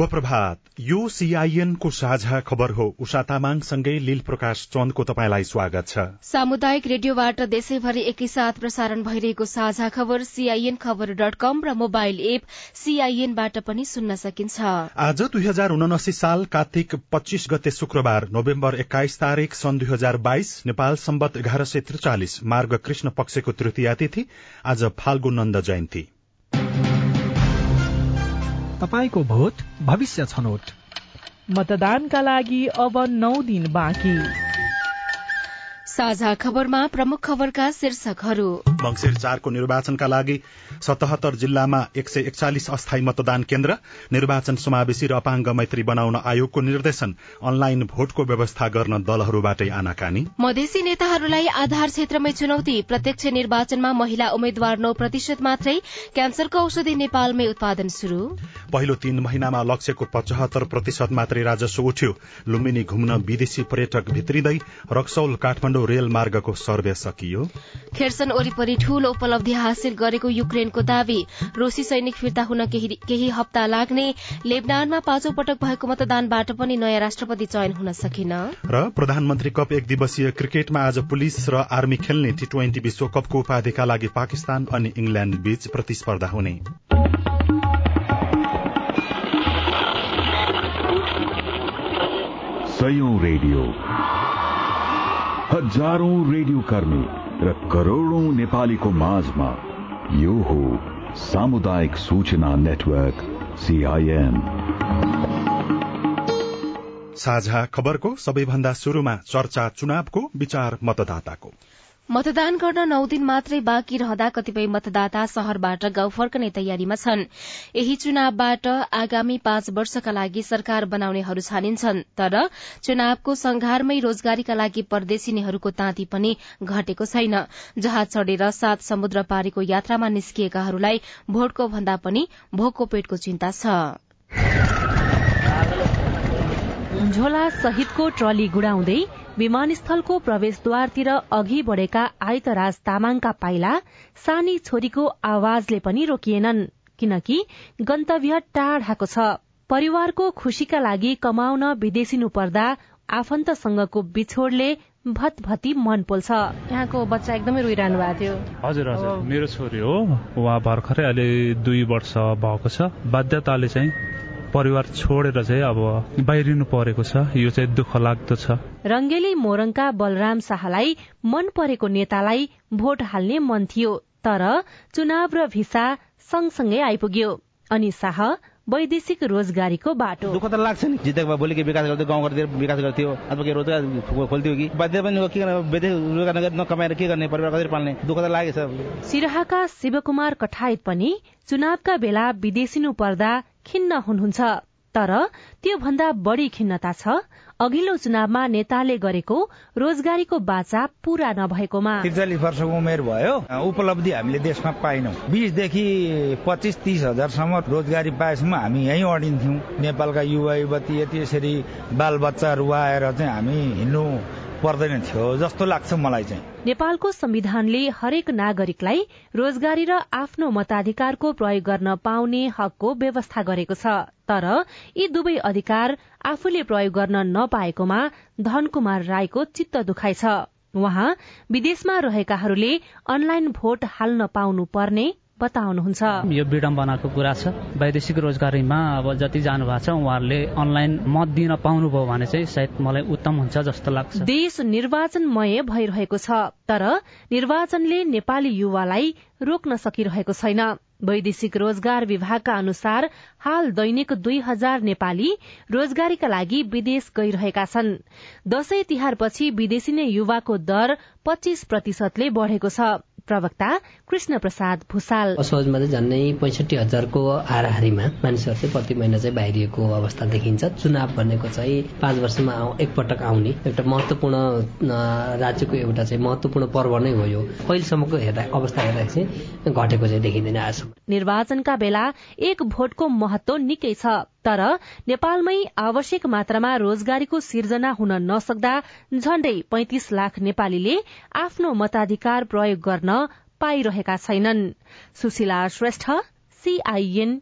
शुभ प्रभात यो सीआईएन को साझा खबर हो उषा तामाङसँगै लील प्रकाश चन्दको तपाईँलाई स्वागत छ। सामुदायिक रेडियोबाट देशैभरि एकैसाथ प्रसारण भइरहेको साझा खबर सीआईएन खबर डट कम र मोबाइल एप सीआईएनबाट पनि सुन्न सकिन्छ। आज दुई हजार उनासी साल कार्तिक पच्चीस गते शुक्रबार नोभेम्बर एक्काइस तारीक सन् दुई हजार बाइस नेपाल सम्बत एघार सय त्रिचालिस मार्ग कृष्ण पक्षको तृतीया तिथि आज फाल्गु नन्द जयन्ती। तपाईँको भोट भविष्य छनौट। मतदानका लागि अब नौ दिन बाँकी। साझा खबरमा प्रमुख खबरका शीर्षकहरू। मंगिर चारको निर्वाचनका लागि सतहत्तर जिल्लामा एक सय एकचालिस अस्थायी मतदान केन्द्र निर्वाचन समावेशी र अपाङ्ग मैत्री बनाउन आयोगको निर्देशन अनलाइन भोटको व्यवस्था गर्न दलहरूबाटै आनाकानी। मधेसी नेताहरूलाई आधार क्षेत्रमै चुनौती प्रत्यक्ष निर्वाचनमा महिला उम्मेद्वार नौ प्रतिशत मात्रै क्यान्सरको औषधि नेपालमै उत्पादन शुरू पहिलो तीन महिनामा लक्ष्यको पचहत्तर प्रतिशत मात्रै राजस्व उठ्यो। लुम्बिनी घुम्न विदेशी पर्यटक भित्रिँदै रक्सौल काठमाडौँ रेल मार्गको सर्वे सकियो। खेर्सन वरिपरि ठूलो उपलब्धि हासिल गरेको युक्रेनको दावी। रूसी सैनिक फिर्ता हुन केही हप्ता लाग्ने लेबनानमा पाँचौं पटक भएको मतदानबाट पनि नयाँ राष्ट्रपति चयन हुन सकेन। र प्रधानमन्त्री कप एक दिवसीय क्रिकेटमा आज पुलिस र आर्मी खेल्ने टी ट्वेन्टी विश्वकपको उपाधिका लागि पाकिस्तान अनि इंग्ल्याण्ड बीच प्रतिस्पर्धा हुने। रेडियो। हजारौं रेडियो कर्मी। र करोड़ौं नेपालीको माझमा यो हो सामुदायिक सूचना नेटवर्क सीआईएन साझा खबरको सबैभन्दा शुरूमा चर्चा चुनावको विचार मतदाताको। मतदान गर्न नौ दिन मात्रै बाँकी रहँदा कतिपय मतदाता शहरबाट गाउँ फर्कने तयारीमा छन्। यही चुनावबाट आगामी पाँच वर्षका लागि सरकार बनाउनेहरू छानिन्छन् तर चुनावको संघारमै रोजगारीका लागि परदेशिनीहरूको ताँती पनि घटेको छैन। जहाज चढ़ेर सात समुद्र पारीको यात्रामा निस्किएकाहरूलाई भोटको भन्दा पनि भोकको पेटको चिन्ता छ। झोला सहितको ट्रली गुडाउँदै विमानस्थलको प्रवेशद्वारतिर अघि बढेका आइतराज तामाङका पाइला सानी छोरीको आवाजले पनि रोकिएनन् किनकि गन्तव्य टाढाको छ। परिवारको खुशीका लागि कमाउन विदेशिनु पर्दा आफन्तसँगको बिछोडले भतभती मन पोल्छ। यहाँको बच्चा एकदमै रोइरहनु भएको थियो। हजुर हजुर। मेरो छोरी हो। उहाँ भर्खरै अहिले दुई वर्ष भएको छ। बाध्यताले चाहिँ परिवार छोडेर चाहिँ अब बाहिरिनु परेको छ यो चाहिँ दुःख लाग्दो छ। रंगेली मोरङका बलराम शाहलाई मन परेको नेतालाई भोट हाल्ने मन थियो तर चुनाव र भिसा सँगसँगै आइपुग्यो। अनि शाह वैदेशिक रोजगारीको बाटो। दुःख त लाग्छ नि। जितेको भोलि के विकास गर्थ्यो गाउँ घरतिर विकास गर्थ्यो। अथवा के रोजगार खोल्थ्यो कि? बाध्य पनि के गर्ने? रोजगार नकमाएर के गर्ने? परिवार कसरी पाल्ने? दुःख त लागेछ। सिराहाका शिवकुमार कठायत पनि चुनावका बेला विदेशिनु पर्दा खिन्न हुनुहुन्छ। तर त्यो भन्दा बढ़ी खिन्नता छ अघिल्लो चुनावमा नेताले गरेको रोजगारीको बाचा पूरा नभएकोमा। त्रिचालिस वर्षको उमेर भयो। उपलब्धि हामीले देशमा पाइनौ बिसदेखि पच्चिस तीस हजारसम्म रोजगारी पाएसम्म हामी यहीँ अडिन्थ्यौँ। नेपालका युवा युवती यति यसरी बाल बच्चाहरू आएर चाहिँ हामी हिँड्नु पर्दैन थियो जस्तो लाग्छ मलाई चाहिँ। नेपालको संविधानले हरेक नागरिकलाई रोजगारी र आफ्नो मताधिकारको प्रयोग गर्न पाउने हकको व्यवस्था गरेको छ। तर यी दुवै अधिकार आफूले प्रयोग गर्न नपाएकोमा धनकुमार राईको चित्त दुखाइ छ। उहाँ विदेशमा रहेकाहरूले अनलाइन भोट हाल्न पाउनु पर्ने बताउनुहुन्छ। यो विडम्बनाको कुरा छ। वैदेशिक रोजगारीमा अब जति जानु भएको छ उहाँहरूले अनलाइन मत दिन पाउनुभयो भने चाहिँ सायद मलाई उत्तम हुन्छ जस्तो लाग्छ। देश निर्वाचनमय भइरहेको छ तर निर्वाचनले नेपाली युवालाई रोक्न सकिरहेको छैन। वैदेशिक रोजगार विभागका अनुसार हाल दैनिक दुई हजार नेपाली रोजगारीका लागि विदेश गइरहेका छन्। दशैं तिहारपछि विदेशी नै युवाको दर पच्चीस प्रतिशतले बढ़ेको छ। प्रवक्ता कृष्ण प्रसाद भूषाल। असोजमा चाहिँ झन्डै पैँसठी हजारको हाराहारीमा मानिसहरू चाहिँ प्रति महिना चाहिँ बाहिरिएको अवस्था देखिन्छ। चुनाव भनेको चाहिँ पाँच वर्षमा एकपटक आउने एउटा महत्वपूर्ण राज्यको एउटा चाहिँ महत्वपूर्ण पर्व नै हो यो। पहिलेसम्मको हेर्दा अवस्था हेर्दाखेरि चाहिँ घटेको चाहिँ देखिँदैन आजसम्म। निर्वाचनका बेला एक भोटको महत्व निकै छ। तर नेपालमै आवश्यक मात्रामा रोजगारीको सिर्जना हुन नसक्दा झण्डै पैंतिस लाख नेपालीले आफ्नो मताधिकार प्रयोग गर्न पाइरहेका छैनन्। सुशीला श्रेष्ठ सीआईएन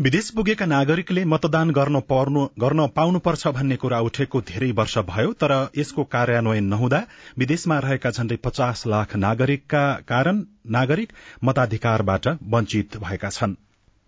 विदेश पुगेका नागरिकले मतदान गर्न पाउनुपर्छ भन्ने कुरा उठेको धेरै वर्ष भयो तर यसको कार्यान्वयन नहुँदा विदेशमा रहेका झण्डै पचास लाख नागरिकका कारण नागरिक मताधिकारबाट वञ्चित भएका छन्।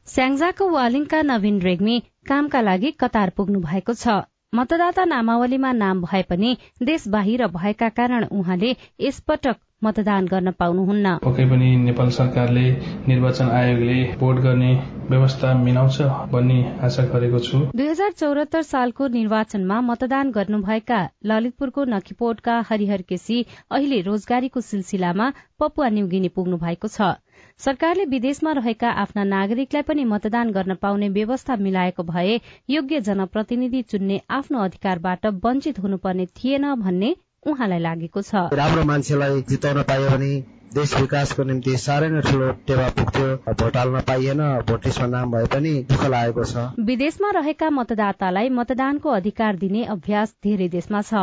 स्याङ्जाको वालिङका नवीन रेग्मी कामका लागि कतार पुग्नु भएको छ। मतदाता नामावलीमा नाम भए पनि देश बाहिर भएका कारण उहाँले यसपटक मतदान गर्न पाउनुहुन्न। पक्कै पनि नेपाल सरकारले निर्वाचन आयोगले भोट गर्ने व्यवस्था मिलाउँछ भन्ने आशा गरेको छु। दुई हजार चौरात्तर सालको निर्वाचनमा मतदान गर्नुभएका ललितपुरको नखीपोटका हरिहर केसी अहिले रोजगारीको सिलसिलामा पपुवा न्युगिनी पुग्नु भएको छ। सरकारले विदेशमा रहेका आफ्ना नागरिकलाई पनि मतदान गर्न पाउने व्यवस्था मिलाएको भए योग्य जनप्रतिनिधि चुन्ने आफ्नो अधिकारबाट वञ्चित हुनुपर्ने थिएन भन्ने उहाँलाई लागेको छ। राम्रो मान्छेलाई जिताउन भने देश विकासको निम्ति साह्रै नै ठूलो टेवा पुग्थ्यो। भोट हाल्न पाइएन भोट लिस्टमा भए पनि दुःख लागेको छ। विदेशमा रहेका मतदातालाई मतदानको अधिकार दिने अभ्यास धेरै देशमा छ।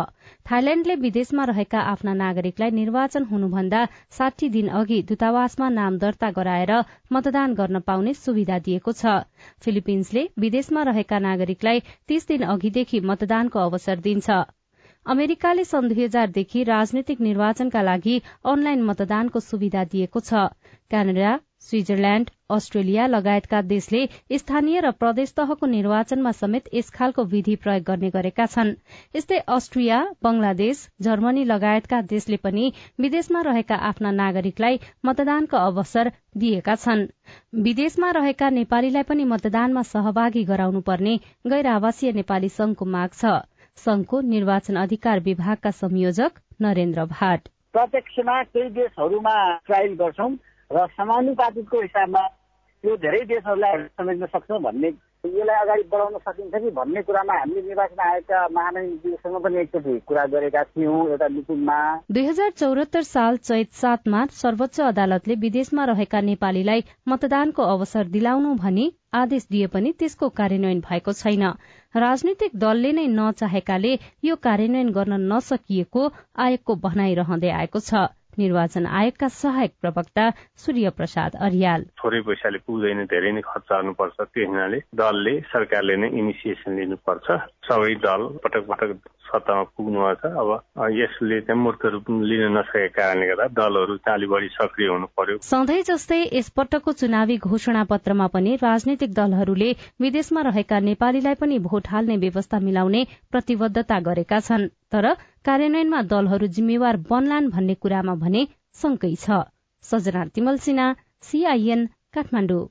थाइल्याण्डले विदेशमा रहेका आफ्ना नागरिकलाई निर्वाचन हुनुभन्दा साठी दिन अघि दूतावासमा नाम दर्ता गराएर मतदान गर्न पाउने सुविधा दिएको छ। फिलिपिन्सले विदेशमा रहेका नागरिकलाई तीस दिन अघिदेखि मतदानको अवसर दिन्छ। अमेरिकाले सन् दुई हजारदेखि राजनैतिक निर्वाचनका लागि अनलाइन मतदानको सुविधा दिएको छ। क्यानाडा स्विजरल्याण्ड अस्ट्रेलिया लगायतका देशले स्थानीय र प्रदेश तहको निर्वाचनमा समेत यस खालको विधि प्रयोग गर्ने गरेका छन्। यस्तै अस्ट्रिया बंगलादेश जर्मनी लगायतका देशले पनि विदेशमा रहेका आफ्ना नागरिकलाई मतदानको अवसर दिएका छन्। विदेशमा रहेका नेपालीलाई पनि मतदानमा सहभागी गराउनुपर्ने गैर आवासीय नेपाली संघको माग छ। संघको निर्वाचन अधिकार विभागका संयोजक नरेन्द्र भाट। प्रत्यक्षमा केही देशहरूमा ट्रायल गर्छौँ र समानुपातिकको हिसाबमा त्यो धेरै देशहरूलाई समेट्न सक्छौँ भन्ने यसलाई अगाडि बढाउन सकिन्छ कि भन्ने कुरामा हामीले निर्वाचन आयोगका महामहिमज्यूसँग पनि एकचोटि कुरा गरेका थियौँ एउटा मिटिङमा। दुई हजार चौरात्तर साल चैत सातमा सर्वोच्च अदालतले विदेशमा रहेका नेपालीलाई मतदानको अवसर दिलाउनु भनी आदेश दिए पनि त्यसको कार्यान्वयन भएको छैन। राजनीतिक दलले नै नचाहेकाले यो कार्यान्वयन गर्न नसकिएको आयोगको भनाइरहँदै आएको छ। निर्वाचन आयोगका सहायक प्रवक्ता सूर्य प्रसाद अरियाल। थोरै पैसाले पुग्दैन धेरै नै खर्च गर्नुपर्छ त्यो हुनाले दलले सरकारले नै इनिसिएसन लिनुपर्छ। सबै दल पटक पटक सत्तामा पुग्नु छ अब यसले चाहिँ मूर्त रूप लिन नसकेका कारणले गर्दा दलहरू चालि बढी सक्रिय हुनु पर्यो। सधैँ जस्तै यसपटकको चुनावी घोषणा पत्रमा पनि राजनैतिक दलहरूले विदेशमा रहेका नेपालीलाई पनि भोट हाल्ने व्यवस्था मिलाउने प्रतिबद्धता गरेका छन्। तर कार्यान्वयनमा दलहरू जिम्मेवार बन्लान् भन्ने कुरामा भने शंकै छ। सजना तिमल सिन्हा सीआईएन काठमाडौँ।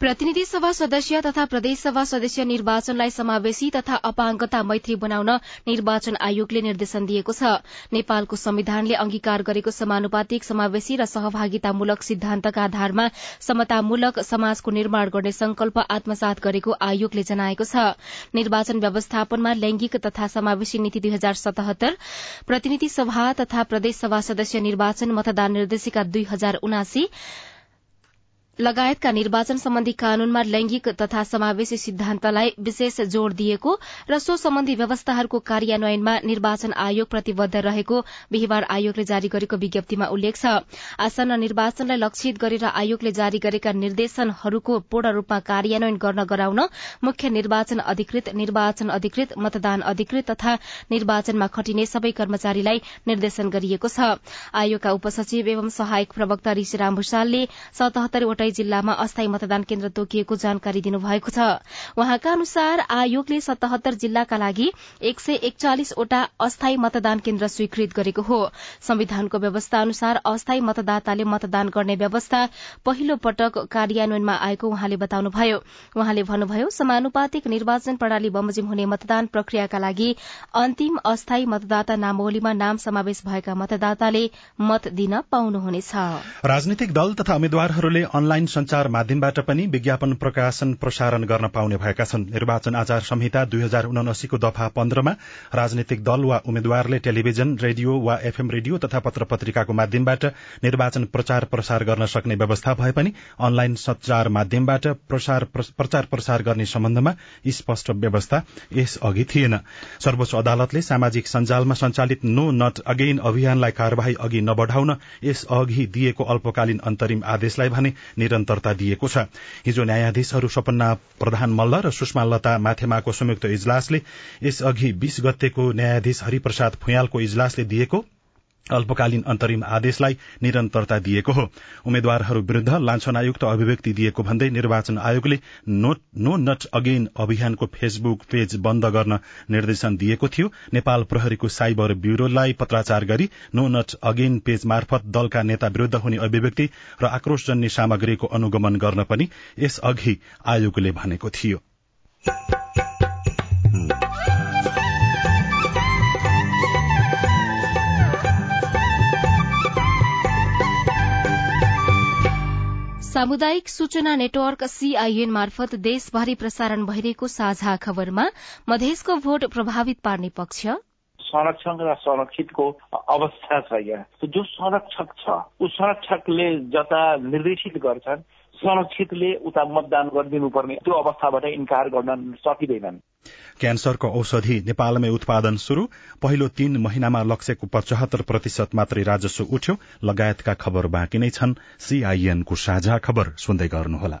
प्रतिनिधि सभा सदस्य तथा प्रदेश सभा सदस्य निर्वाचनलाई समावेशी तथा अपाङ्गता मैत्री बनाउन निर्वाचन आयोगले निर्देशन दिएको छ। नेपालको संविधानले अंगीकार गरेको समानुपातिक समावेशी र सहभागितामूलक सिद्धान्तका आधारमा समतामूलक समाजको निर्माण गर्ने संकल्प आत्मसात गरेको आयोगले जनाएको छ। निर्वाचन व्यवस्थापनमा लैंगिक तथा समावेशी नीति दुई हजार सतहत्तर प्रतिनिधि सभा तथा प्रदेश सभा सदस्य निर्वाचन मतदान निर्देशिका दुई हजार उनासी लगायतका निर्वाचन सम्बन्धी कानूनमा लैंगिक तथा समावेशी सिद्धान्तलाई विशेष जोड़ दिएको र सो सम्बन्धी व्यवस्थाहरूको कार्यान्वयनमा निर्वाचन आयोग प्रतिबद्ध रहेको बिहिबार आयोगले जारी गरेको विज्ञप्तिमा उल्लेख छ। आसन्न निर्वाचनलाई लक्षित गरेर आयोगले जारी गरेका निर्देशनहरूको पूर्ण रूपमा कार्यान्वयन गर्न गराउन मुख्य निर्वाचन अधिकृत निर्वाचन अधिकृत मतदान अधिकृत तथा निर्वाचनमा खटिने सबै कर्मचारीलाई निर्देशन गरिएको छ। आयोगका उपसचिव एवं सहायक प्रवक्ता ऋषिराम भूषालले सतहत्तरवटा जिल्लामा अस्थायी मतदान केन्द्र तोकिएको जानकारी दिनुभएको छ। उहाँका अनुसार आयोगले सतहत्तर जिल्लाका लागि एक सय एकचालिसवटा अस्थायी मतदान केन्द्र स्वीकृत गरेको हो। संविधानको व्यवस्था अनुसार अस्थायी मतदाताले मतदान गर्ने व्यवस्था पहिलो पटक कार्यान्वयनमा आएको उहाँले बताउनुभयो। उहाँले भन्नुभयो समानुपातिक निर्वाचन प्रणाली बमोजिम हुने मतदान प्रक्रियाका लागि अन्तिम अस्थायी मतदाता नामावलीमा नाम समावेश भएका मतदाताले मत दिन पाउनुहुनेछ। राजनीतिक दल तथा उम्मेद्वारहरूले अनलाइन संचार माध्यमबाट पनि विज्ञापन प्रकाशन प्रसारण गर्न पाउने भएका छन्। निर्वाचन आचार संहिता दुई हजार उनासीको दफा पन्ध्रमा राजनीतिक दल वा उम्मेद्वारले टेलिभिजन रेडियो वा एफएम रेडियो तथा पत्र पत्रिकाको माध्यमबाट निर्वाचन प्रचार प्रसार गर्न सक्ने व्यवस्था भए पनि अनलाइन संचार माध्यमबाट प्रचार प्रसार गर्ने सम्बन्धमा स्पष्ट व्यवस्था यस अघि थिएन। सर्वोच्च अदालतले सामाजिक सञ्जालमा संचालित नो नट अगेन अभियानलाई कार्यवाही अघि नबढ़ाउन यस अघि दिएको अल्पकालीन अन्तरिम आदेशलाई भने निरन्तरता दिएको छ। हिजो न्यायाधीशहरू सपन्ना प्रधान मल्ल र सुषमा लता माथेमाको संयुक्त इजलासले यसअघि बीस गतेको न्यायाधीश हरिप्रसाद फुयालको इजलासले दिएको अल्पकालीन अन्तरिम आदेशलाई निरन्तरता दिएको हो। उम्मेद्वारहरू विरूद्ध लान्छनायुक्त अभिव्यक्ति दिएको भन्दै निर्वाचन आयोगले नो नट अगेन अभियानको फेसबुक पेज बन्द गर्न निर्देशन दिएको थियो। नेपाल प्रहरीको साइबर ब्यूरोलाई पत्राचार गरी नो नट अगेन पेज मार्फत दलका नेता विरूद्ध हुने अभिव्यक्ति र आक्रोशजन्य सामग्रीको अनुगमन गर्न पनि यसअघि आयोगले भनेको थियो। सामुदायिक सूचना नेटवर्क सीआईएन मार्फत देशभरि प्रसारण भइरहेको साझा खबरमा मधेसको भोट प्रभावित पार्ने पक्ष। संरक्षण र संरक्षितको अवस्था छ यहाँ। जो संरक्षक छ ऊ संरक्षकले जता निर्देशित गर्छन् संरक्षितले उता मतदान गरिदिनुपर्ने त्यो अवस्थाबाट इन्कार गर्न सकिँदैनन्। क्यान्सरको औषधि नेपालमै उत्पादन शुरू पहिलो तीन महिनामा लक्ष्यको पचहत्तर प्रतिशत मात्रै राजस्व उठ्यो। लगायतका खबर बाँकी नै छन्। सीआईएनको साझा खबर सुन्दै गर्नुहोला।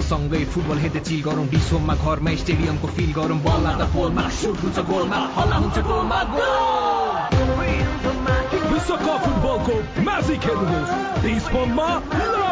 सँगै फुटबल हेर्दै चिल गरौँ। विश्वमा घरमा स्टेडियमको फिल गरौँ। बल त पोलमा सुट हुन्छ गोलमा हल्ला हुन्छ गोलमा विश्वकप फुटबलको म्याजिक हेर्नुहोस्।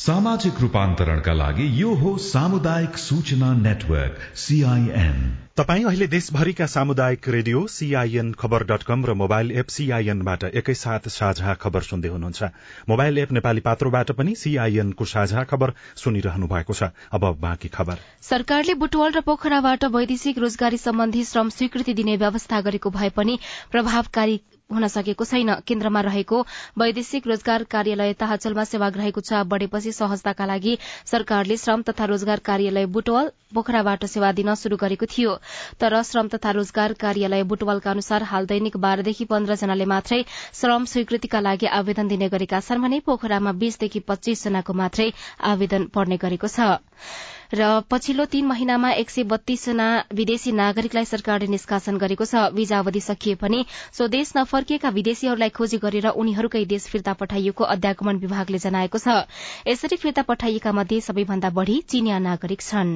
सामाजिक रूपान्तरणका लागि यो हो सामुदायिक सूचना नेटवर्क सीआईएन तपाई अहिले देशभरिका सामुदायिक रेडियो सीआईएन खबर डट कम र मोबाइल एप सीआईएनबाट एकैसाथ साझा खबर सुन्दै हुनुहुन्छ। मोबाइल एप नेपाली पात्रोबाट पनि सीआईएनको साझा खबर सुनिरहनु भएको छ। अब बाँकी खबर। सरकारले बुटवल र पोखराबाट वैदेशिक रोजगारी सम्बन्धी श्रम स्वीकृति दिने व्यवस्था गरेको भए पनि प्रभावकारी हुन सकेको छैन। केन्द्रमा रहेको वैदेशिक रोजगार कार्यालय ताहाचलमा सेवाग्राहीको चाप बढ़ेपछि सहजताका लागि सरकारले श्रम तथा रोजगार कार्यालय बुटवल पोखराबाट सेवा दिन शुरू गरेको थियो। तर श्रम तथा रोजगार कार्यालय बुटवलका अनुसार हाल दैनिक बाह्रदेखि जनाले मात्रै श्रम स्वीकृतिका लागि आवेदन दिने गरेका छन् भने पोखरामा बीसदेखि पच्चीस जनाको मात्रै आवेदन पर्ने गरेको छ। र पछिल्लो तीन महिनामा एक सय बत्तीसजना विदेशी नागरिकलाई सरकारले निष्कासन गरेको छ। वीजा अवधि सकिए पनि स्वदेश नफर्किएका विदेशीहरूलाई खोजी गरेर उनीहरूकै देश फिर्ता पठाइएको अध्यागमन विभागले जनाएको छ। यसरी फिर्ता पठाइएका मध्ये सबैभन्दा बढ़ी चीनिया नागरिक छन्।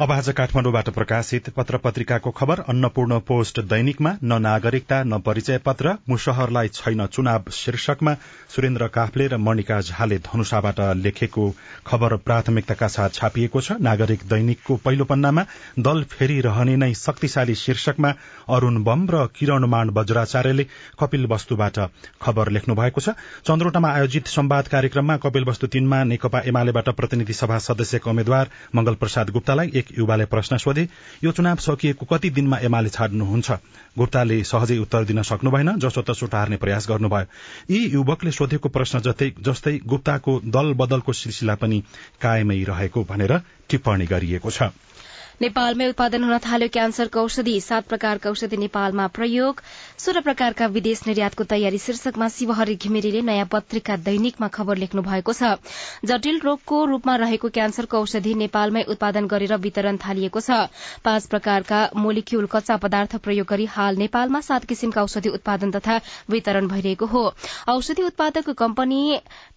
अब आज काठमाडौँबाट प्रकाशित पत्र पत्रिकाको खबर अन्नपूर्ण पोस्ट दैनिकमा न नागरिकता न परिचय पत्र मुसहरलाई छैन चुनाव शीर्षकमा सुरेन्द्र काफले र मणिका झाले धनुषाबाट लेखेको खबर प्राथमिकताका साथ छापिएको छ। नागरिक दैनिकको पहिलो पन्नामा दल फेरि रहने नै शक्तिशाली शीर्षकमा अरूण बम र किरणमान बज्राचार्यले कपिल वस्तुबाट खबर लेख्नु भएको छ। चन्द्रोटामा आयोजित संवाद कार्यक्रममा कपिल वस्तु तीनमा नेकपा एमालेबाट प्रतिनिधि सभा सदस्यका उम्मेद्वार मंगल प्रसाद गुप्तालाई एक युवाले प्रश्न सोधे यो चुनाव सकिएको कति दिनमा एमाले छाड्नुहुन्छ? गुप्ताले सहजै उत्तर दिन सक्नु भएन जसोतसो टार्ने प्रयास गर्नुभयो। यी युवकले सोधेको प्रश्न जस्तै गुप्ताको दल बदलको सिलसिला पनि कायमै रहेको भनेर टिप्पणी गरिएको छ। नेपालमै उत्पादन हुन थाल्यो क्यान्सरको औषधि। सात प्रकारका औषधि नेपालमा प्रयोग। सोह्र प्रकारका विदेश निर्यातको तयारी। शीर्षकमा शिवहरी घिमिरेले नयाँ पत्रिका दैनिकमा खबर लेख्नु भएको छ। जटिल रोगको रूपमा रहेको क्यान्सरको औषधि नेपालमै उत्पादन गरेर वितरण थालिएको छ। पाँच प्रकारका मोलिक्यूल कच्चा पदार्थ प्रयोग गरी हाल नेपालमा सात किसिमका औषधि उत्पादन तथा वितरण भइरहेको हो। औषधि उत्पादक कम्पनी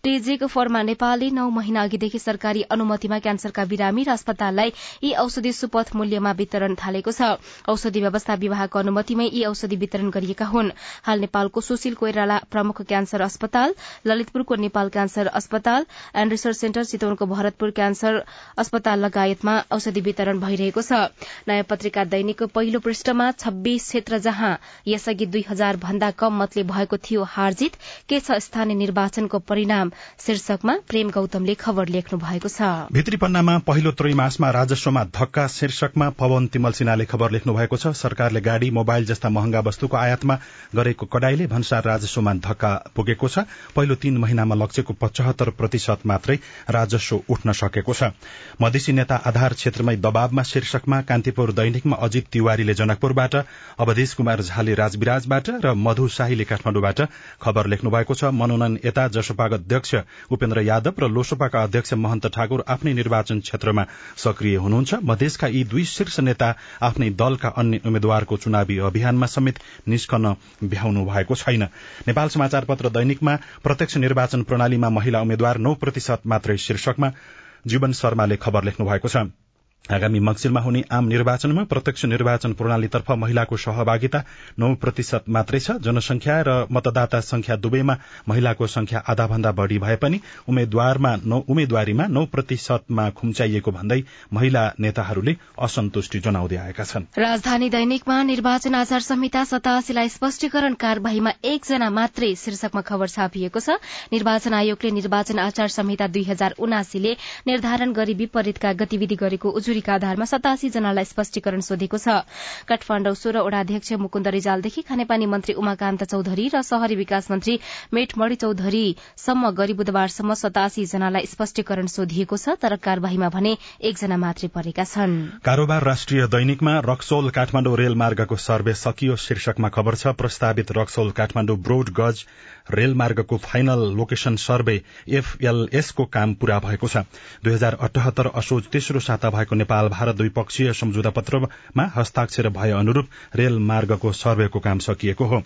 टेजेक फर्मा नेपालले नौ महिना अघिदेखि सरकारी अनुमतिमा क्यान्सरका बिरामी र अस्पताललाई यी औषधि सुपथ मूल्यमा वितरण थालेको छ। औषधि व्यवस्था विभागको अनुमतिमै यी औषधि वितरण गरिएका हुन्। हाल नेपालको सुशील कोइराला प्रमुख क्यान्सर अस्पताल ललितपुरको नेपाल क्यान्सर अस्पताल एण्ड रिसर्च सेन्टर चितवनको भरतपुर क्यान्सर अस्पताल लगायतमा औषधि वितरण भइरहेको छ। नयाँ पत्रिका दैनिकको पहिलो पृष्ठमा छब्बीस क्षेत्र जहाँ यसअघि दुई हजार भन्दा कम मतले भएको थियो हारजित के छ स्थानीय निर्वाचनको परिणाम? शीर्षकमा प्रेम गौतमले खबर लेख्नु भएको छ। भित्री पन्नामा पहिलो त्रैमासमा राजस्वमा धक्का शीर्षकमा पवन तिमल सिन्हाले खबर लेख्नु भएको छ। सरकारले गाड़ी मोबाइल जस्ता महँगा वस्तुको आयातमा गरेको कडाईले भन्सार राजस्वमा धक्का पुगेको छ। पहिलो तीन महिनामा लक्ष्यको पचहत्तर प्रतिशत मात्रै राजस्व उठ्न सकेको छ। मधेसी नेता आधार क्षेत्रमै दबावमा शीर्षकमा कान्तिपुर दैनिकमा अजित तिवारीले जनकपुरबाट अवधेश कुमार झाले राजविराजबाट र मधु शाहीले काठमाडौँबाट खबर लेख्नु भएको छ। मनोनयन यता जसपाका अध्यक्ष उपेन्द्र यादव र लोसपाका अध्यक्ष महन्त ठाकुर आफ्नै निर्वाचन क्षेत्रमा सक्रिय हुनुहुन्छ। मधेसका यी दुई शीर्ष नेता आफ्नै दलका अन्य उम्मेद्वारको चुनावी अभियानमा समेत निस्कन भ्याउनु भएको छैन। नेपाल समाचार पत्र दैनिकमा प्रत्यक्ष निर्वाचन प्रणालीमा महिला उम्मेद्वार नौ प्रतिशत मात्रै शीर्षकमा। जीवन शर्माले खबर लेख्नु भएको छ। आगामी मक्सिरमा हुने आम निर्वाचनमा प्रत्यक्ष निर्वाचन प्रणालीतर्फ महिलाको सहभागिता नौ प्रतिशत मात्रै छ। जनसंख्या र मतदाता संख्या दुवैमा महिलाको संख्या आधा भन्दा बढ़ी भए पनि उम्मेद्वारीमा नौ प्रतिशतमा खुम्चाइएको भन्दै महिला नेताहरूले असन्तुष्टि जनाउँदै आएका छन्। राजधानी दैनिकमा निर्वाचन आचार संहिता सतासीलाई स्पष्टीकरण कार्यवाहीमा एकजना मात्रै शीर्षकमा खबर छापिएको छ। निर्वाचन आयोगले निर्वाचन आचार संहिता दुई हजार उनासीले निर्धारण गरी विपरीतका गतिविधि गरेको मंजूरीका आधारमा सतासी जनालाई स्पष्टीकरण सोधेको छ। काठमाण्डु सोह्र वडाध्यक्ष मुकुन्द रिजालदेखि खानेपानी मन्त्री उमाकान्त चौधरी र शहरी विकास मन्त्री मेटमणि चौधरीसम्म गरी बुधबारसम्म सतासी जनालाई स्पष्टीकरण सोधिएको छ तर कार्यवाहीमा भने एकजना मात्रै परेका छन्। कारोबार राष्ट्रिय दैनिकमा रक्सोल काठमाण्डु रेलमार्गको सर्वे सकियो शीर्षकमा खबर छ प्रस्तावित रक्सोल काठमाण्डु ब्रोड गज रेलमार्गको फाइनल लोकेशन सर्वे एफएलएस को काम पूरा भएको छ। दुई हजार अठहत्तर असोज तेस्रो साता भएको नेपाल भारत द्विपक्षीय सम्झौता पत्रमा हस्ताक्षर भए अनुरूप रेलमार्गको सर्वेको काम सकिएको हो।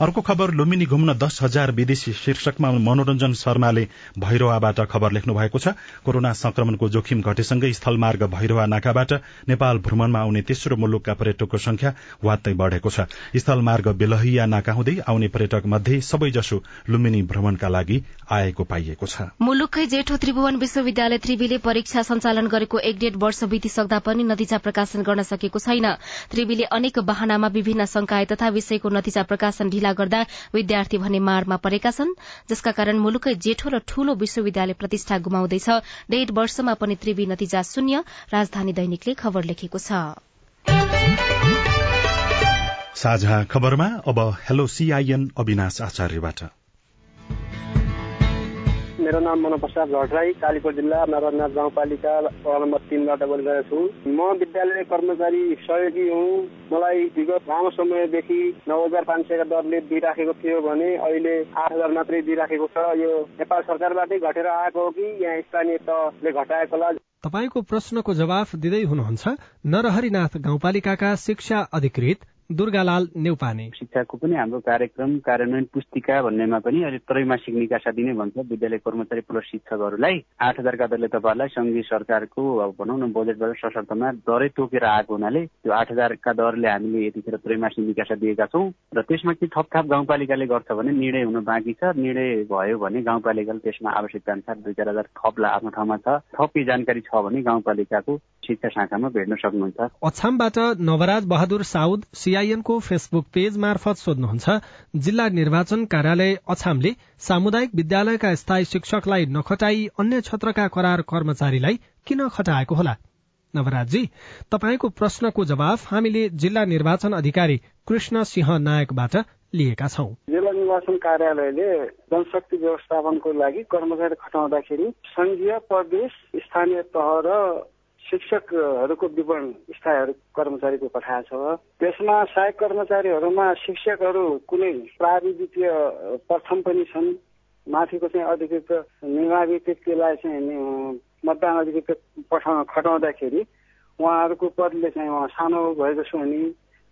अर्को खबर लुम्बिनी घुम्न दस हजार विदेशी शीर्षकमा मनोरञ्जन शर्माले भैरवाबाट खबर लेख्नु भएको छ। कोरोना संक्रमणको जोखिम घटेसँगै स्थलमार्ग भैरवा नाकाबाट नेपाल भ्रमणमा आउने तेस्रो मुलुकका पर्यटकको संख्या वात्तै बढ़ेको छ। स्थलमार्ग बेलहिया नाका हुँदै आउने पर्यटक मध्ये सबैजसो लुम्बिनी भ्रमणका लागि आएको पाइएको छ। मुलुककै जेठो त्रिभुवन विश्वविद्यालय त्रिवीले परीक्षा सञ्चालन गरेको एक डेढ वर्ष बितिसक्दा पनि नतिजा प्रकाशन गर्न सकेको छैन। त्रिवीले अनेक वाहनामा विभिन्न संकाय तथा विषयको नतिजा प्रकाशन ढिला गर्दा विद्यार्थी भने मारमा परेका छन् जसका कारण मुलुकै जेठो र ठूलो विश्वविद्यालय प्रतिष्ठा गुमाउँदैछ। डेढ वर्षमा पनि त्रिवी नतिजा शून्य राजधानी दैनिकले खबर लेखेको छ। साझा खबरमा अब हेलो सीआईएन अविनाश आचार्यबाट। मेरो नाम मनप्रसाद भट्टराई कालीकोट जिल्ला नरनाथ गाउँपालिका वडा नम्बर तिनबाट बोलिरहेको छु। म विद्यालय कर्मचारी सहयोगी हुँ। मलाई विगत लामो समयदेखि नौ हजार पाँच सयका दरले दिइराखेको थियो भने अहिले आठ हजार मात्रै दिइराखेको छ। यो नेपाल सरकारबाटै घटेर आएको हो कि यहाँ स्थानीय तहले घटाएकोला तपाईँको प्रश्नको जवाफ दिँदै हुनुहुन्छ नरहरिनाथ गाउँपालिकाका शिक्षा अधिकृत दुर्गालाल नेउपाने। शिक्षाको पनि हाम्रो कार्यक्रम कार्यान्वयन पुस्तिका भन्नेमा पनि अहिले त्रैमासिक निकासा दिने भन्छ। विद्यालय कर्मचारी प्लस शिक्षकहरूलाई आठ हजारका दरले तपाईँहरूलाई सङ्घीय सरकारको अब भनौँ न बजेटबाट सशर्तमा दरै तोकेर आएको हुनाले त्यो आठ हजारका दरले हामीले यतिखेर त्रैमासिक निकासा दिएका छौँ। र त्यसमा के थपथाप गाउँपालिकाले गर्छ भने निर्णय हुन बाँकी छ। निर्णय भयो भने गाउँपालिकाले त्यसमा आवश्यकता अनुसार दुई चार हजार थपलाई आफ्नो ठाउँमा छ। थप जानकारी छ भने गाउँपालिकाको शिक्षा शाखामा भेट्न सक्नुहुन्छ। अछामबाट नवराज बहादुर साउद सीआईएनको फेसबुक पेज मार्फत सोध्नुहुन्छ जिल्ला निर्वाचन कार्यालय अछामले सामुदायिक विद्यालयका स्थायी शिक्षकलाई नखटाई अन्य क्षेत्रका करार कर्मचारीलाई किन खटाएको होला? नवराजजी तपाईँको प्रश्नको जवाफ हामीले जिल्ला निर्वाचन अधिकारी कृष्ण सिंह नायकबाट लिएका छौं। जिल्ला निर्वाचन कार्यालयले जनशक्ति व्यवस्थापनको लागि कर्मचारी खटाउँदाखेरि संघीय प्रदेश स्थानीय तह र शिक्षकहरूको विवरण स्थायी कर्मचारीको पठाएको छ। त्यसमा सहायक कर्मचारीहरूमा शिक्षकहरू कुनै प्राविधिकीय प्रथम पनि छन्। माथिको चाहिँ अधिकृत निर्माविकृतलाई चाहिँ मतदान अधिकृत पठाउन खटाउँदाखेरि उहाँहरूको पदले चाहिँ उहाँ सानो भएको भने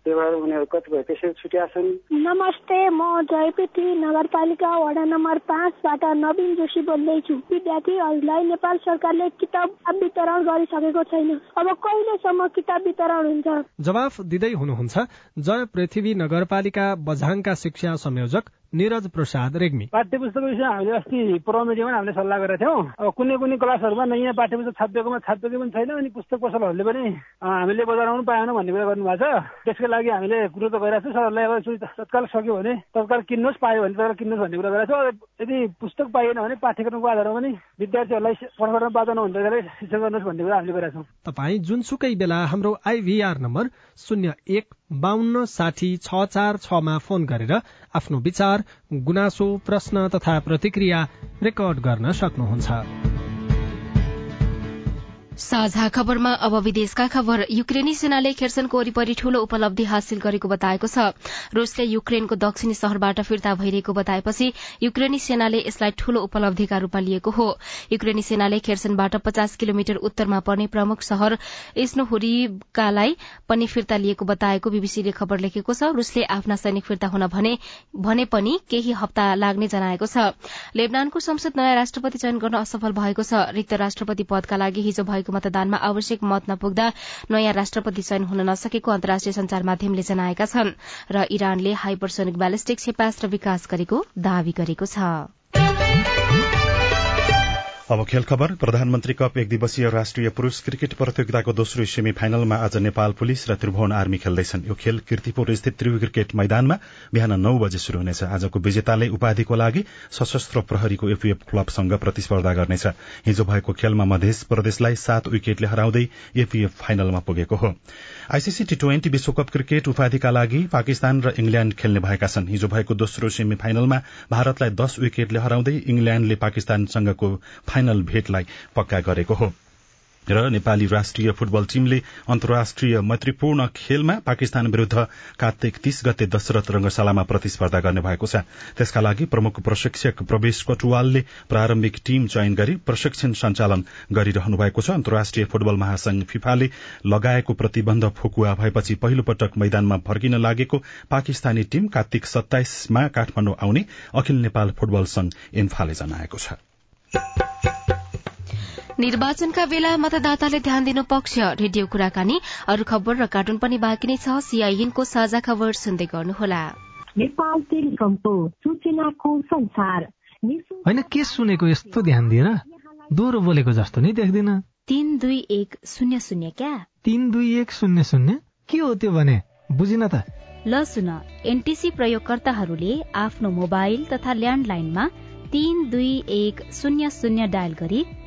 त्यही भएर उनीहरू कतिपय त्यसरी छुट्या छन्। नमस्ते म जयपेटी नगरपालिका वडा नम्बर पाँचबाट नवीन जोशी बोल्दैछु। विद्यार्थीहरूलाई नेपाल सरकारले किताब वितरण गरिसकेको छैन। अब कहिलेसम्म किताब वितरण हुन्छ? जवाफ दिँदै हुनुहुन्छ जय पृथ्वी नगरपालिका बझाङका शिक्षा संयोजक निरज प्रसाद रेग्मी। पाठ्य पुस्तकको विषयमा हामीले अस्ति प्रोमेडियामा हामीले सल्लाह गरेका थियौँ। अब कुनै कुनै क्लासहरूमा नयाँ पाठ्य पुस्तक छापिएकोमा छापिएको पनि छैन अनि पुस्तक पसलहरूले पनि हामीले बजाराउनु पाएनौँ भन्ने कुरा गर्नुभएको छ। त्यसको लागि हामीले कुरो त गरिरहेको छु। सरहरूलाई अब तत्काल सक्यो भने तत्काल किन्नुहोस् पायो भने तत्काल किन्नुहोस् भन्ने कुरा गरेको छु। यदि पुस्तक पाइएन भने पाठ्यक्रमको आधारमा पनि विद्यार्थीहरूलाई पठन बाधा नहुँदै शिक्षा गर्नुहोस् भन्ने कुरा हामीले गरेका छौँ। तपाईँ जुनसुकै बेला हाम्रो आइभीआर नम्बर शून्य एक बाहन्न साठी छ चार छमा फोन गरेर आफ्नो विचार गुनासो प्रश्न तथा प्रतिक्रिया रेकर्ड गर्न सक्नुहुन्छ। साझा खबरमा अब विदेशका खबर। युक्रेनी सेनाले खेर्सनको वरिपरि ठूलो उपलब्धि हासिल गरेको बताएको छ। रूसले युक्रेनको दक्षिणी शहरबाट फिर्ता भइरहेको बताएपछि युक्रेनी सेनाले यसलाई ठूलो उपलब्धिका रूपमा लिएको हो। युक्रेनी सेनाले खेर्सनबाट पचास किलोमिटर उत्तरमा पर्ने प्रमुख शहर इस्नोहुरिकालाई पनि फिर्ता लिएको बताएको बीबीसीले खबर लेखेको छ। रूसले आफ्ना सैनिक फिर्ता हुन भने पनि केही हप्ता लाग्ने जनाएको छ। लेबनानको संसद नयाँ राष्ट्रपति चयन गर्न असफल भएको छ। रिक्त राष्ट्रपति पदका लागि हिजो भएको मतदानमा आवश्यक मत नपुग्दा नयाँ राष्ट्रपति चयन हुन नसकेको अन्तर्राष्ट्रिय संचार माध्यमले जनाएका छन् र इरानले हाइपरसोनिक ब्यालिस्टिक क्षेपास्त्र विकास गरेको दावी गरेको छ। अब खेल खबर। प्रधानमन्त्री कप एक दिवसीय राष्ट्रिय पुरूष क्रिकेट प्रतियोगिताको दोस्रो सेमी फाइनलमा आज नेपाल पुलिस र त्रिभुवन आर्मी खेल्दैछन्। यो खेल किर्तिपुर स्थित त्रिभु क्रिकेट मैदानमा बिहान नौ बजे शुरू हुनेछ। आजको विजेताले उपाधिको लागि सशस्त्र प्रहरीको एपीएफ क्लबसँग प्रतिस्पर्धा गर्नेछ। हिजो भएको खेलमा मध्य प्रदेशलाई सात विकेटले हराउँदै एपीएफ फाइनलमा पुगेको हो। आईसीसी टी ट्वेन्टी विश्वकप क्रिकेट उपाधिका लागि पाकिस्तान र इंग्ल्याण्ड खेल्ने भएका छन्। हिजो भएको दोस्रो सेमी फाइनलमा भारतलाई दश विकेटले हराउँदै इंग्ल्याण्डले पाकिस्तानसँगको फाइनल भेटलाई पक्का गरेको हो। र नेपाली राष्ट्रिय फुटबल टीमले अन्तर्राष्ट्रिय मैत्रीपूर्ण खेलमा पाकिस्तान विरूद्ध कार्तिक तीस गते दशरथ रंगशालामा प्रतिस्पर्धा गर्ने भएको छ। त्यसका लागि प्रमुख प्रशिक्षक प्रवेश कटुवालले प्रारम्भिक टीम चयन गरी प्रशिक्षण सञ्चालन गरिरहनु भएको छ। अन्तर्राष्ट्रिय फुटबल महासंघ फिफाले लगाएको प्रतिबन्ध फुकुवा भएपछि पहिलो पटक मैदानमा फर्किन लागेको पाकिस्तानी टीम कार्तिक सत्ताइसमा काठमाडौँ आउने अखिल नेपाल फुटबल संघ इन्फाले जनाएको छ। निर्वाचनका बेला मतदाताले ध्यान दिनु पक्ष रेडियो कुराकानी अरू खबर र कार्टुन पनि बाँकी नै छ। सीआईएनको साझा खबर सुन्दै गर्नुहोला। होइन के सुनेको यस्तो ध्यान दिएर दोहोरो बोलेको जस्तो नि देख्दिन। तीन दुई एक शून्य शून्य क्या? तीन दुई एक शून्य शून्य? के हो त्यो भने? बुझिन त। ल सुन एनटिसी प्रयोगकर्ताहरूले आफ्नो मोबाइल तथा ल्यान्डलाइनमा तीन दुई एक शून्य शून्य डायल गरी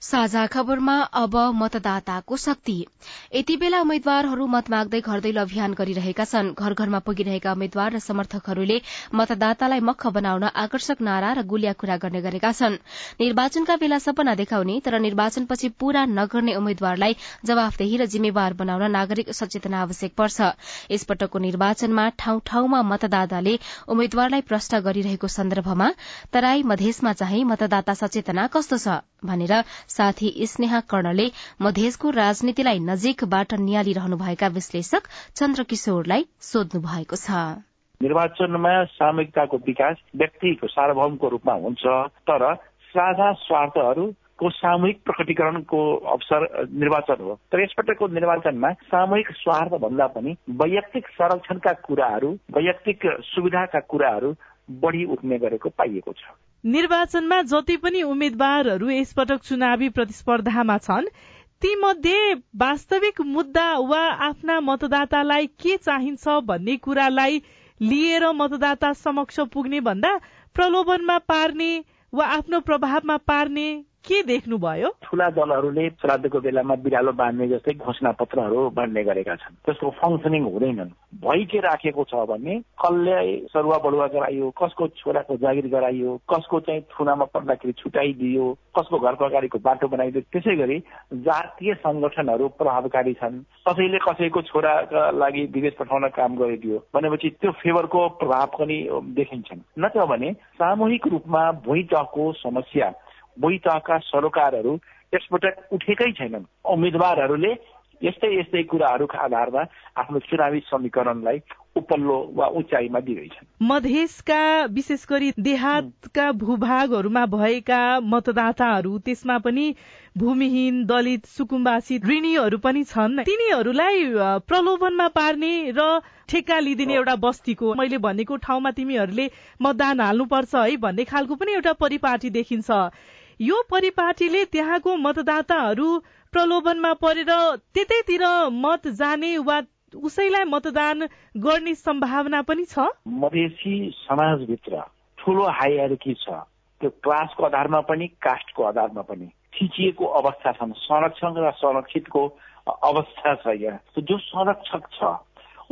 साझा खबरमा अब मतदाताको शक्ति। यति बेला उम्मेद्वारहरू मत माग्दै घर दैलो अभियान गरिरहेका छन्। घर घरमा पुगिरहेका उम्मेद्वार र समर्थकहरूले मतदातालाई मख बनाउन आकर्षक नारा र गुलिया कुरा गर्ने गरेका छन्। निर्वाचनका बेला सपना देखाउने तर निर्वाचनपछि पूरा नगर्ने उम्मेद्वारलाई जवाफदेही र जिम्मेवार बनाउन नागरिक सचेतना आवश्यक पर्छ। यसपटकको निर्वाचनमा ठाउँ ठाउँमा मतदाताले उम्मेद्वारलाई प्रश्न गरिरहेको सन्दर्भमा तराई मधेसमा चाहिँ मतदाता सचेतना कस्तो छ भनेर साथी स्नेहा कर्णले मधेसको राजनीतिलाई नजिकबाट निहालिरहनुभएका विश्लेषक चन्द्र किशोरलाई सोध्नु भएको छ। निर्वाचनमा सामूहिकताको विकास व्यक्तिको सार्वभौमको रूपमा हुन्छ तर साझा स्वार्थहरू को सामूहिक प्रकटीकरणको अवसर निर्वाचन हो। तर यसपटकको निर्वाचनमा सामूहिक स्वार्थ भन्दा पनि वैयक्तिक संरक्षणका कुराहरू वैयक्तिक सुविधाका कुराहरू बढ़ी उठ्ने गरेको पाइएको छ। निर्वाचनमा जति पनि उम्मेद्वारहरू यसपटक चुनावी प्रतिस्पर्धामा छन् ती मध्ये वास्तविक मुद्दा वा आफ्ना मतदातालाई के चाहिन्छ भन्ने कुरालाई लिएर मतदाता समक्ष पुग्ने भन्दा प्रलोभनमा पार्ने वा आफ्नो प्रभावमा पार्ने के देख्नुभयो? ठुला दलहरूले श्राद्धको बेलामा बिरालो बाँध्ने जस्तै घोषणा पत्रहरू बाँड्ने गरेका छन्। त्यसको फङ्सनिङ हुँदैनन्। भइ के राखेको छ भने कसले सरुवा बढुवा गराइयो कसको छोराको जागिर गराइयो कसको चाहिँ थुनामा पर्दाखेरि छुट्याइदियो कसको घरको अगाडिको बाटो बनाइदियो त्यसै गरी जातीय संगठनहरू प्रभावकारी छन्। कसैले कसैको छोराका लागि विदेश पठाउन काम गरिदियो भनेपछि त्यो फेभरको प्रभाव पनि देखिन्छन्। नत्र भने सामूहिक रूपमा भुइँटको समस्या तहका सरोकारहरू यसपटक उठेकै छैनन्। उम्मेद्वारहरूले यस्तै यस्तै कुराहरूका आधारमा आफ्नो चुनावी समीकरणलाई उपल्लो वा उचाइमा दिँदैछन्। मधेसका विशेष गरी देहातका भूभागहरूमा भएका मतदाताहरू त्यसमा पनि भूमिहीन दलित सुकुम्बासी ऋणीहरू पनि छन्। तिनीहरूलाई प्रलोभनमा पार्ने र ठेक्का लिइदिने एउटा बस्तीको मैले भनेको ठाउँमा तिमीहरूले मतदान हाल्नुपर्छ है भन्ने खालको पनि एउटा परिपाटी देखिन्छ। यो परिपाटीले त्यहाँको मतदाताहरू प्रलोभनमा परेर त्यतैतिर मत जाने वा उसैलाई मतदान गर्ने सम्भावना पनि छ? मधेसी समाजभित्र ठुलो हाइयार्की छ। त्यो क्लासको आधारमा पनि कास्टको आधारमा पनि थिचिएको अवस्था छन्। संरक्षण र संरक्षितको अवस्था छ यहाँ। जो संरक्षक छ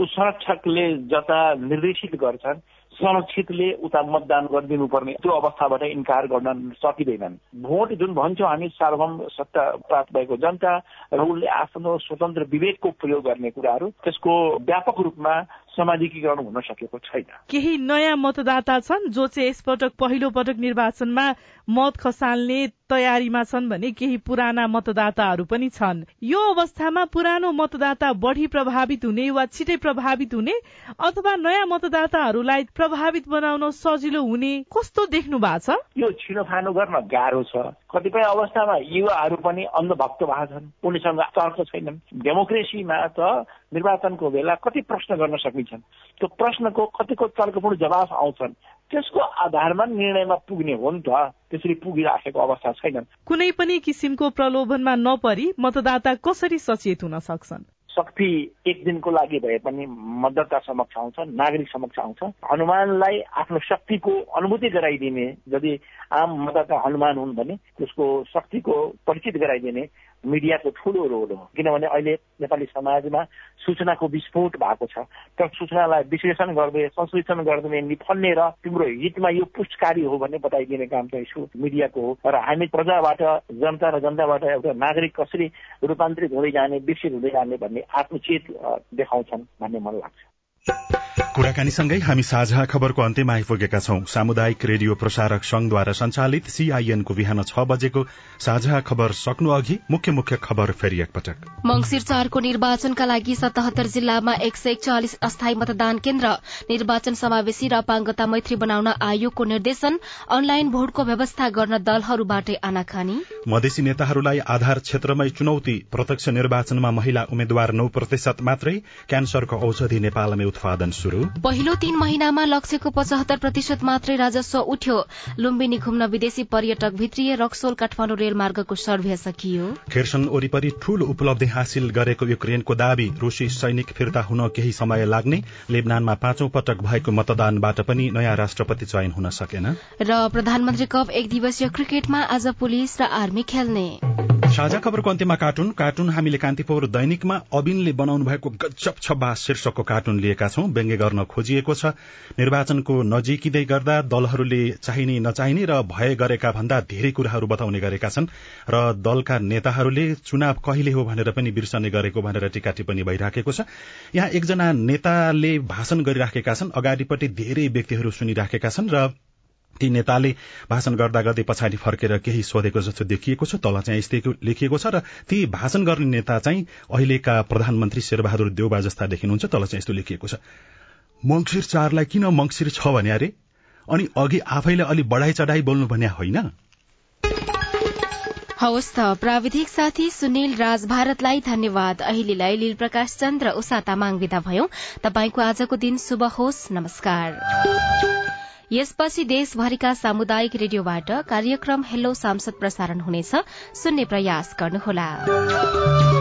ऊ संरक्षकले जता निर्देशित गर्छन् संरक्षितले उता मतदान गरिदिनु पर्ने त्यो अवस्थाबाट इन्कार गर्न सकिँदैनन्। भोट जुन भन्छौँ हामी सार्वभौम सत्ता प्राप्त भएको जनता र उसले आफ्नो स्वतन्त्र विवेकको प्रयोग गर्ने कुराहरू त्यसको व्यापक रूपमा समाजिकीकरण हुन सकेको छैन। केही नयाँ मतदाता छन् जो चाहिँ यसपटक पहिलो पटक निर्वाचनमा मत खसाल्ने तयारीमा छन् भने केही पुराना मतदाताहरू पनि छन्। यो अवस्थामा पुरानो मतदाता बढ़ी प्रभावित हुने वा छिटै प्रभावित हुने अथवा नयाँ मतदाताहरूलाई प्रभावित बनाउन सजिलो हुने कस्तो देख्नु भएको छ? यो छिनोफानो गर्न गाह्रो छ। कतिपय अवस्थामा युवाहरू पनि अन्धभक्त भएको छन् उनीसँग तर्क छैनन्। डेमोक्रेसीमा त निर्वाचनको बेला कति प्रश्न गर्न सकिन्छन्। त्यो प्रश्नको कतिको तर्कपूर्ण जवाफ आउँछन्। त्यसको आधारमा निर्णयमा पुग्ने हो नि त। त्यसरी पुगिराखेको अवस्था छैनन्। कुनै पनि किसिमको प्रलोभनमा नपरी मतदाता कसरी सचेत हुन सक्छन्? शक्ति एक दिनको लागि भए पनि मतदाता समक्ष आउँछ नागरिक समक्ष आउँछ। हनुमानलाई आफ्नो शक्तिको अनुभूति गराइदिने यदि आम मतदाता हनुमान हुन् भने त्यसको शक्तिको परिचित गराइदिने मिडियाको ठुलो रोल हो। किनभने अहिले नेपाली समाजमा सूचनाको विस्फोट भएको छ। तर सूचनालाई विश्लेषण गर्दै संश्लेषण गर्दै निफन्ने र तिम्रो हितमा यो पुष्टकारी हो भन्ने बताइदिने काम चाहिँ मिडियाको हो। र हामी प्रजाबाट जनता र जनताबाट एउटा नागरिक कसरी रूपान्तरित हुँदै जाने विकसित हुँदै जाने भन्ने आत्मचेत देखाउँछन् भन्ने मलाई लाग्छ। कुराकानीसँगै हामी साझा खबरको अन्त्यमा आइपुगेका छौं। सामुदायिक रेडियो प्रसारक संघद्वारा संचालित सीआईएनको बिहान छ बजेको साझा खबर सक्नु अघि मुख्य मुख्य खबर फेरि एकपटक। मंगिर चारको निर्वाचनका लागि सतहत्तर जिल्लामा एक सय एकचालिस अस्थायी मतदान केन्द्र निर्वाचन समावेशी र अपाङ्गता मैत्री बनाउन आयोगको निर्देशन अनलाइन भोटको व्यवस्था गर्न दलहरूबाटै आनाखानी मधेसी नेताहरूलाई आधार क्षेत्रमै चुनौती प्रत्यक्ष निर्वाचनमा महिला उम्मेद्वार नौ प्रतिशत मात्रै क्यान्सरको औषधि नेपालमै उत्पादन शुरू पहिलो तीन महिनामा लक्ष्यको पचहत्तर प्रतिशत मात्रै राजस्व उठ्यो। लुम्बिनी घुम्न विदेशी पर्यटक भित्रिए रक्सोल काठमाडौँ रेलमार्गको सर्वे सकियो। खेर्सन वरिपरि ठूलो उपलब्धि हासिल गरेको युक्रेनको दावी रूसी सैनिक फिर्ता हुन केही समय लाग्ने लेबनानमा पाँचौं पटक भएको मतदानबाट पनि नयाँ राष्ट्रपति चयन हुन सकेन। र प्रधानमन्त्री कप एक दिवसीय क्रिकेटमा आज पुलिस र आर्मी खेल्ने। साझा खबरको अन्त्यमा कार्टुन कार्टुन हामीले कान्तिपुर दैनिकमा अबिनले बनाउनु भएको गजब छब्बा शीर्षकको कार्टुन लिएका छौं। व्यङ्ग्य गर्न खोजिएको छ। निर्वाचनको नजिकिँदै गर्दा दलहरूले चाहिने नचाहिने र भय गरेका भन्दा धेरै कुराहरू बताउने गरेका छन् र दलका नेताहरूले चुनाव कहिले हो भनेर पनि बिर्सने गरेको भनेर टिका टिप्पणी भइराखेको छ। यहाँ एकजना नेताले भाषण गरिराखेका छन्। अगाडिपट्टि धेरै व्यक्तिहरू सुनिराखेका छन् र ती नेताले भाषण गर्दा गर्दै पछाडि फर्केर केही सोधेको जस्तो देखिएको छ तल चाहिँ यस्तै लेखिएको छ र ती भाषण गर्ने नेता चाहिँ अहिलेका प्रधानमन्त्री शेरबहादुर देउबा जस्ता देखिनुहुन्छ तल चाहिँ यस्तो लेखिएको छ। मङ्सिर चारलाई किन मङ्सिर छ भने अरे? अनि अघि आफैले अलि बढाई चढाई बोल्नु भन्या होइन? हवस् त प्राविधिक साथी सुनिल राज भारतलाई धन्यवाद। अहिलेलाई लील प्रकाश चन्द्र उषा तामाङ विदा भयौं। तपाईँको आजको दिन शुभ होस्। नमस्कार। यसपछि देशभरिका सामुदायिक रेडियोबाट कार्यक्रम हेलो सांसद प्रसारण हुनेछ। सुन्ने प्रयास गर्नुहोला।